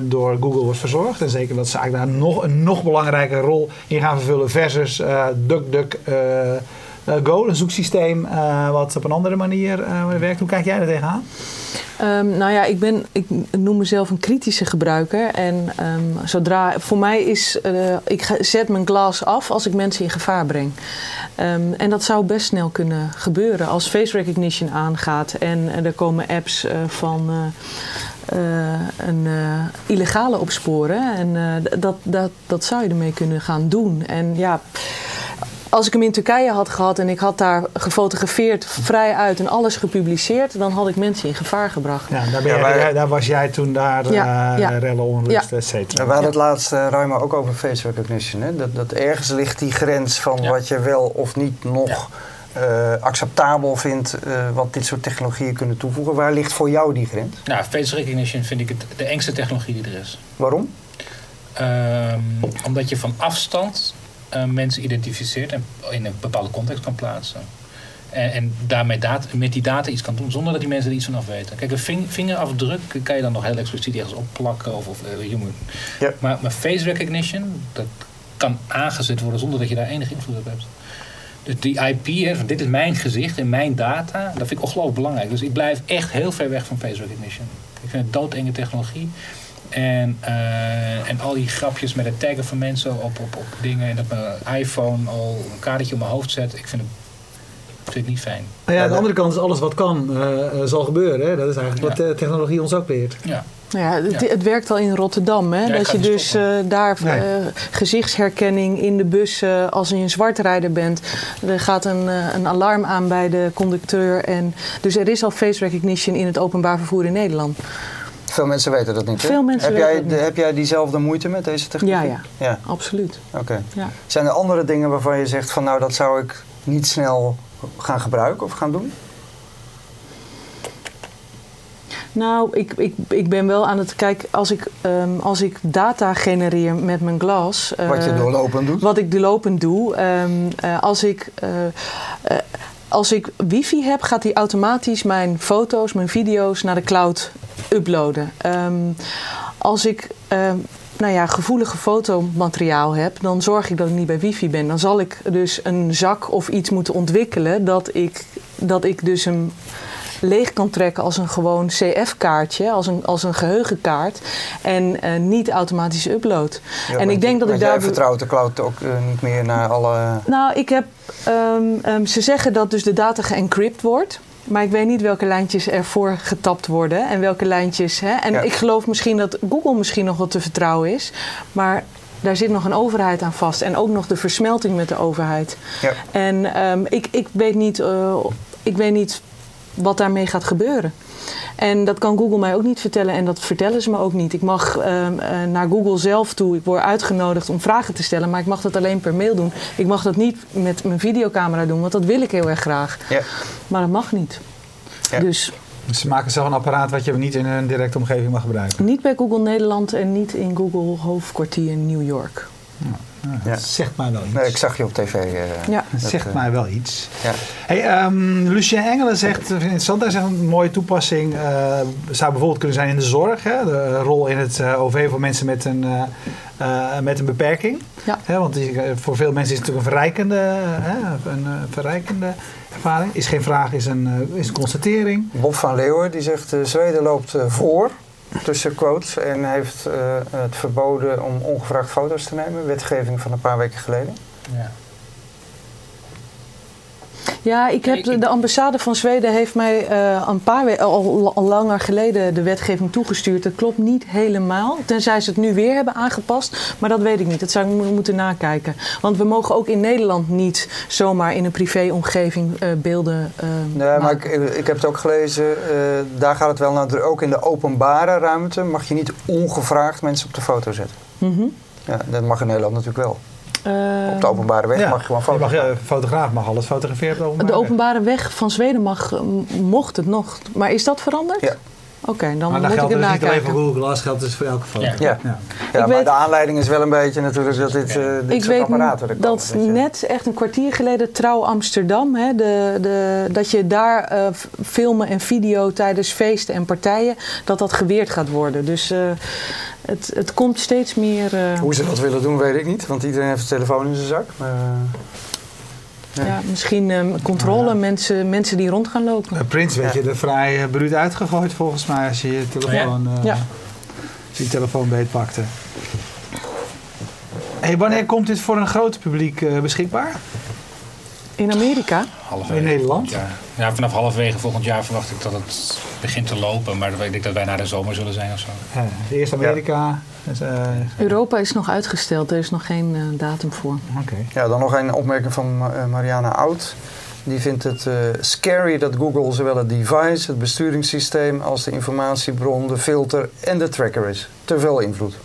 door Google wordt verzorgd. En zeker dat ze eigenlijk daar nog, een nog belangrijke rol in gaan vervullen versus DuckDuck... Uh, Go, een zoeksysteem uh, wat op een andere manier uh, werkt. Hoe kijk jij er tegenaan? Um, nou ja, ik, ben, ik noem mezelf een kritische gebruiker. En um, zodra, voor mij is, ik zet mijn glas af als ik mensen in gevaar breng. Um, en dat zou best snel kunnen gebeuren als face recognition aangaat en, en er komen apps van een illegale opsporen. En dat, dat, dat zou je ermee kunnen gaan doen. En ja als ik hem in Turkije had gehad en ik had daar gefotografeerd, vrij uit en alles gepubliceerd, dan had ik mensen in gevaar gebracht. Ja, daar, ben jij, ja, wij, daar was jij toen daar ja, uh, ja. rellen, onrust, et cetera. We hadden het laatst, uh, Ruima, ook over face recognition. Hè? Dat, dat ergens ligt die grens van wat je wel of niet nog uh, acceptabel vindt uh, wat dit soort technologieën kunnen toevoegen. Waar ligt voor jou die grens? Nou, face recognition vind ik het, de engste technologie die er is. Waarom? Um, omdat je van afstand mensen identificeert en in een bepaalde context kan plaatsen. En, en daarmee met die data iets kan doen zonder dat die mensen er iets van af weten. Kijk, een vingerafdruk kan je dan nog heel expliciet ergens opplakken. Of, of uh. Ja. Maar, maar face recognition, dat kan aangezet worden zonder dat je daar enige invloed op hebt. Dus die IP, hè, van dit is mijn gezicht en mijn data, dat vind ik ongelooflijk belangrijk. Dus ik blijf echt heel ver weg van face recognition. Ik vind het doodenge technologie. En, uh, en al die grapjes met het taggen van mensen op, op, op dingen. En dat mijn iPhone al een kaartje op mijn hoofd zet. Ik vind het, vind het niet fijn. Nou ja, aan de andere kant is alles wat kan, uh, zal gebeuren. Hè? Dat is eigenlijk ja. wat de technologie ons ook leert. Ja. Nou ja, het, het, werkt al in Rotterdam. Hè? Ja, dat je dus uh, daar nee. uh, gezichtsherkenning in de bus, uh, als je een zwartrijder bent, er gaat een, een alarm aan bij de conducteur. En, dus er is al face recognition in het openbaar vervoer in Nederland. Veel mensen weten dat niet. Hè? Veel mensen heb, jij, niet. heb jij diezelfde moeite met deze technologie? Ja, ja. ja. absoluut. Oké. Okay. Ja. Zijn er andere dingen waarvan je zegt van nou dat zou ik niet snel gaan gebruiken of gaan doen? Nou, ik, ik, ik ben wel aan het kijken, als ik, um, als ik data genereer met mijn glas. Uh, wat je doorlopend doet? Wat ik doorlopend doe. Um, uh, als ik. Uh, als ik wifi heb, gaat hij automatisch mijn foto's, mijn video's naar de cloud uploaden. Um, als ik um, nou ja, gevoelige fotomateriaal heb, dan zorg ik dat ik niet bij wifi ben. Dan zal ik dus een zak of iets moeten ontwikkelen dat ik, dat ik dus hem leeg kan trekken als een gewoon CF-kaartje, als een, als een geheugenkaart en uh, niet automatisch upload. Ja, en ik denk dat ik daar. Vertrouwt de cloud ook uh, niet meer naar alle. Nou, ik heb. Um, um, ze zeggen dat dus de data geëncrypt wordt. Maar ik weet niet welke lijntjes ervoor getapt worden en welke lijntjes. Hè? En ja. ik geloof misschien dat Google misschien nog wat te vertrouwen is. Maar daar zit nog een overheid aan vast. En ook nog de versmelting met de overheid. Ja. En um, ik, ik, weet niet, uh, ik weet niet wat daarmee gaat gebeuren. En dat kan Google mij ook niet vertellen en dat vertellen ze me ook niet. Ik mag uh, uh, naar Google zelf toe, ik word uitgenodigd om vragen te stellen, maar ik mag dat alleen per mail doen. Ik mag dat niet met mijn videocamera doen, want dat wil ik heel erg graag. Ja. Maar dat mag niet. Ja. Dus Dus ze maken zelf een apparaat wat je niet in een directe omgeving mag gebruiken. niet bij Google Nederland en niet in Google hoofdkwartier in New York. Ja, zegt mij wel iets. Nee, ik zag je op tv. eh, Ja. Dat zegt eh, mij wel iets. Ja. Hey, um, Lucien Engelen zegt, ik interessant, hij zegt een mooie toepassing uh, zou bijvoorbeeld kunnen zijn in de zorg. Hè? De rol in het uh, OV voor mensen met een, uh, met een beperking. Ja. want voor veel mensen is het natuurlijk een verrijkende, een, verrijkende ervaring. Is geen vraag, is een, is een constatering. Bob van Leeuwen die zegt Zweden loopt voor tussen quotes en heeft het verboden om ongevraagd foto's te nemen. Wetgeving van een paar weken geleden. Ja. Ja, ik heb, de ambassade van Zweden heeft mij uh, een paar weken, al, al, langer geleden de wetgeving toegestuurd. Dat klopt niet helemaal, tenzij ze het nu weer hebben aangepast. Maar dat weet ik niet, dat zou ik moeten nakijken. Want we mogen ook in Nederland niet zomaar in een privéomgeving uh, beelden uh, Nee, maar ik, ik, heb het ook gelezen, daar gaat het wel naar, ook in de openbare ruimte mag je niet ongevraagd mensen op de foto zetten. Mm ja, dat mag in Nederland natuurlijk wel. Uh, op de openbare weg mag je gewoon fotograaf. Mag, fotograaf mag alles fotograferen op de openbare De openbare weg, van Zweden mag, mocht het nog. Maar is dat veranderd? Ja. Oké, dan maar moet ik het dus nakijken. niet alleen voor Google Glass, geldt dus voor elke foto. Ja, ja. ja. maar weet, de aanleiding is wel een beetje natuurlijk dat dit, uh, dit ik weet apparaten dat net echt een kwartier geleden Trouw Amsterdam, hè, de, de, dat je daar uh, filmen en video tijdens feesten en partijen, dat dat geweerd gaat worden. Dus uh, het, het komt steeds meer... Uh... Hoe ze dat willen doen, weet ik niet. Want iedereen heeft een telefoon in zijn zak. Maar, ja. ja. misschien um, controle, mensen, mensen die rond gaan lopen. Uh, Prins werd je er vrij uh, bruut uitgegooid volgens mij als je je telefoon, ja. Als je, je telefoon beetpakte. Hey, wanneer komt dit voor een groot publiek beschikbaar? In Amerika? In Nederland? Ja. ja, vanaf halverwege volgend jaar verwacht ik dat het begint te lopen. Maar ik denk dat wij naar de zomer zullen zijn of zo. Ja, eerst Amerika. Dus, uh, Europa is nog uitgesteld. Er is nog geen uh, datum voor. Okay. Ja, dan nog een opmerking van uh, Mariana Oud. Die vindt het scary dat Google zowel het device, het besturingssysteem... als de informatiebron, de filter en de tracker is. Te veel invloed.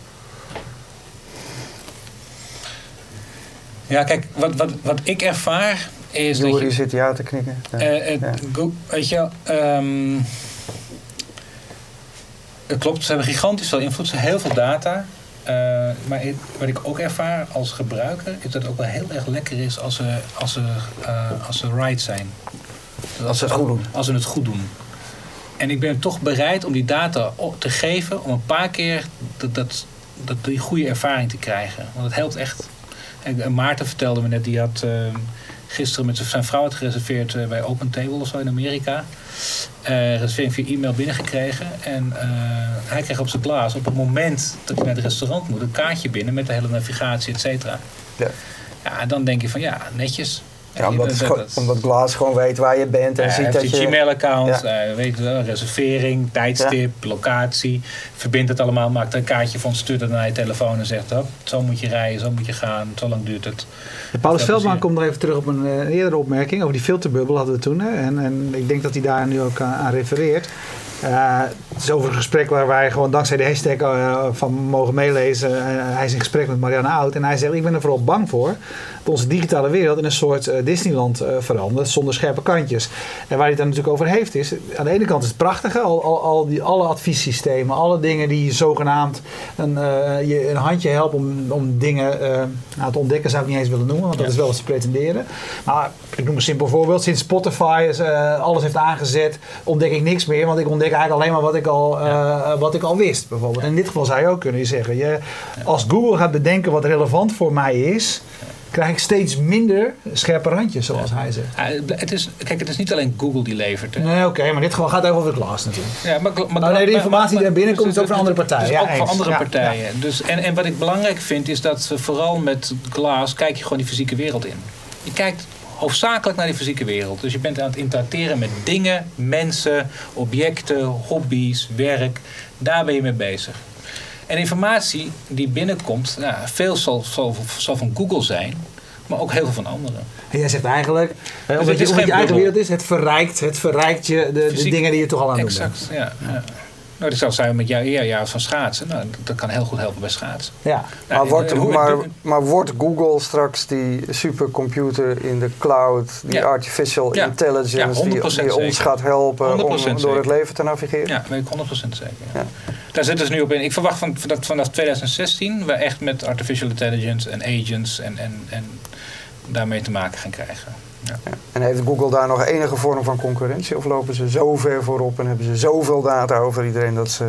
Ja, kijk, wat, wat, wat ik ervaar is Joeri dat je... zit ja te knikken. Ja. Uh, ja. Go, weet je um, het klopt, ze hebben gigantisch veel invloed. Ze hebben heel veel data. Uh, maar wat ik ook ervaar als gebruiker... is dat het ook wel heel erg lekker is als ze, als ze, uh, als ze right zijn. Dus als ze het goed doen. Als ze het goed doen. En ik ben toch bereid om die data op te geven... om een paar keer dat, dat, dat, die goede ervaring te krijgen. Want het helpt echt. En Maarten vertelde me net, die had uh, gisteren met zijn vrouw had gereserveerd uh, bij Open Table of zo in Amerika. Uh, reservering via e-mail binnengekregen. En hij kreeg op zijn glaas op het moment dat hij naar het restaurant moet een kaartje binnen met de hele navigatie, et cetera. Ja. ja, en dan denk je van ja, netjes. Ja, omdat, dat, omdat Glass gewoon weet waar je bent en ziet dat je... je Gmail-account, ja. weet wel, reservering, tijdstip, locatie. Verbindt het allemaal, maakt er een kaartje van, stuurt het naar je telefoon en zegt... Oh, zo moet je rijden, zo moet je gaan, zo lang duurt het. Paulus Veldman komt nog even terug op een uh, eerdere opmerking. Over die filterbubbel hadden we toen. Hè, en, en ik denk dat hij daar nu ook aan refereert. Uh, het is over een gesprek waar wij gewoon dankzij de hashtag uh, van mogen meelezen. Uh, hij is in gesprek met Marianne Oud en hij zegt: Ik ben er vooral bang voor dat onze digitale wereld in een soort Disneyland verandert zonder scherpe kantjes. En waar hij het dan natuurlijk over heeft, is aan de ene kant is het prachtige, al, al, al die, alle adviessystemen, alle dingen die zogenaamd een, je een handje helpen om, om dingen nou, te ontdekken, zou ik niet eens willen noemen, want dat is wel wat ze pretenderen. Maar ik noem een simpel voorbeeld: sinds Spotify alles heeft aangezet, ontdek ik niks meer, want ik ontdek eigenlijk alleen maar wat ik al, uh, wat ik al wist. Bijvoorbeeld. In dit geval zou je ook kunnen zeggen: je, als Google gaat bedenken wat relevant voor mij is, krijg ik steeds minder scherpe randjes, zoals hij zegt. het is, kijk, het is niet alleen Google die levert. Hè? Nee, oké, maar dit geval gaat over de klas natuurlijk. Ja, maar, maar, maar nee, de informatie die er binnenkomt is ook van andere partijen. Dus ja, ook van andere partijen. Dus, en, en wat ik belangrijk vind is dat vooral met Glass kijk je gewoon die fysieke wereld in. Je kijkt hoofdzakelijk naar die fysieke wereld. Dus je bent aan het interacteren met dingen, mensen, objecten, hobby's, werk. Daar ben je mee bezig. En informatie die binnenkomt, nou, veel zal, zal, zal, van Google zijn, maar ook heel veel van anderen. En jij zegt eigenlijk, dus omdat je, je eigen wereld is, het verrijkt, het verrijkt je de, de dingen die je toch al aan het doen bent. Exact, ja. ja. Nou, dat zou met jou eer ja, van schaatsen. Nou, dat kan heel goed helpen bij schaatsen. Ja. Nou, maar, wordt, maar, maar, wordt Google straks die supercomputer in de cloud, die artificial intelligence, die, die ons gaat helpen om door het leven te navigeren? Ja, weet ik 100% zeker. Ja. Daar zitten ze nu op in. Ik verwacht van, dat vanaf 2016 we echt met artificial intelligence en agents en, en, en daarmee te maken gaan krijgen. Ja. En heeft Google daar nog enige vorm van concurrentie? Of lopen ze zo ver voorop en hebben ze zoveel data over iedereen dat ze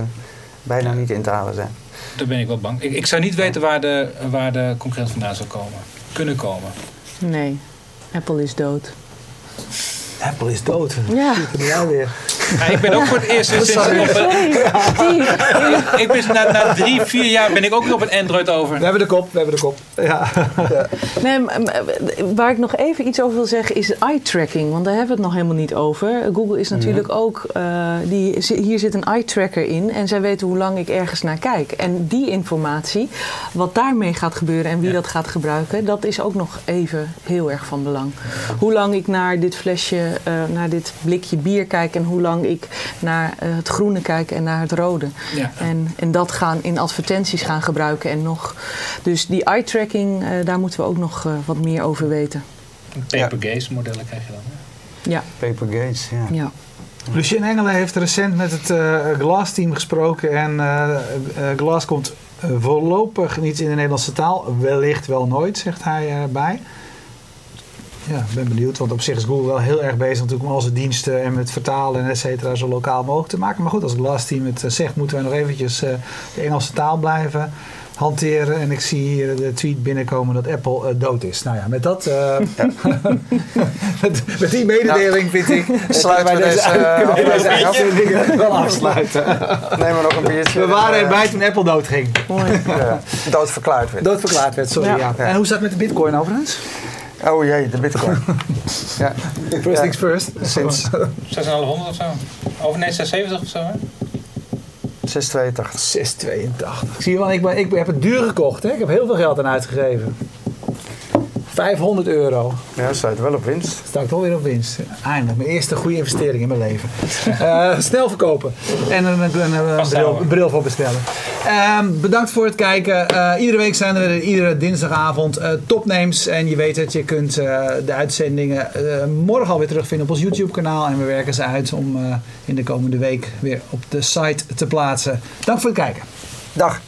bijna niet in te halen zijn. Daar ben ik wel bang. Ik, ik zou niet weten waar de, waar de concurrent vandaan zou komen. Kunnen komen. Nee, Apple is dood. Apple is dood. Ja. Ja, weer. Ja, ik ben ook voor het eerst sinds... Op, ik ben na, na drie, vier jaar ben ik ook weer op een Android over. We hebben de kop, we hebben de kop. Ja. Nee, waar ik nog even iets over wil zeggen is eye tracking, want daar hebben we het nog helemaal niet over. Google is natuurlijk ook, eh, die, hier zit een eye tracker in en zij weten hoe lang ik ergens naar kijk. En die informatie, wat daarmee gaat gebeuren en wie Ja. dat gaat gebruiken, dat is ook nog even heel erg van belang. Hoe lang ik naar dit flesje, eh, naar dit blikje bier kijk en hoe lang ik naar eh, het groene kijk en naar het rode. Ja. En, en dat gaan in advertenties gaan gebruiken en nog. Dus die eye tracking, eh, daar moeten we ook nog eh, wat meer over weten. Paper gaze modellen krijg je dan. hè? Ja, Paper Gates, ja. ja. Lucien Engelen heeft recent met het eh Glass-team gesproken. En eh, eh, Glass komt voorlopig niet in de Nederlandse taal. Wellicht wel nooit, zegt hij erbij. Ja, ik ben benieuwd. Want op zich is Google wel heel erg bezig natuurlijk om al zijn diensten en met vertalen en et cetera zo lokaal mogelijk te maken. Maar goed, als Glass-team het eh, zegt, moeten wij nog eventjes eh, de Engelse taal blijven hanteren. En ik zie hier de tweet binnenkomen dat Apple eh, dood is. Nou ja, met dat... eh, met, met die mededeling vind ik... Sluiten we wij deze, aflevering uitzending wel afsluiten. Neem maar nog een biertje. We waren erbij toen Apple doodging. Mooi. ja, doodverklaard werd. Doodverklaard werd, sorry. Ja. Ja. En hoe staat het met de bitcoin overigens? Oh jee, de bitcoin. ja, First Ja. things first. sinds 6,500 of zo. Over nee, 670 of zo. Hè? 682. 682. Zie je wel, ik, ben, ik heb het duur gekocht. Hè? Ik heb heel veel geld aan uitgegeven. 500 euro. Ja, staat wel op winst. Sta ik toch weer op winst. Eindelijk, mijn eerste goede investering in mijn leven. Eh, snel verkopen. En een, een, een- een bril, bril voor bestellen. Ehm, bedankt voor het kijken. Eh, iedere week zijn er weer, iedere dinsdagavond eh, topnames. En je weet het, je kunt eh, de uitzendingen eh, morgen alweer terugvinden op ons YouTube kanaal. En we werken ze uit om eh, in de komende week weer op de site te plaatsen. Dank voor het kijken. Dag.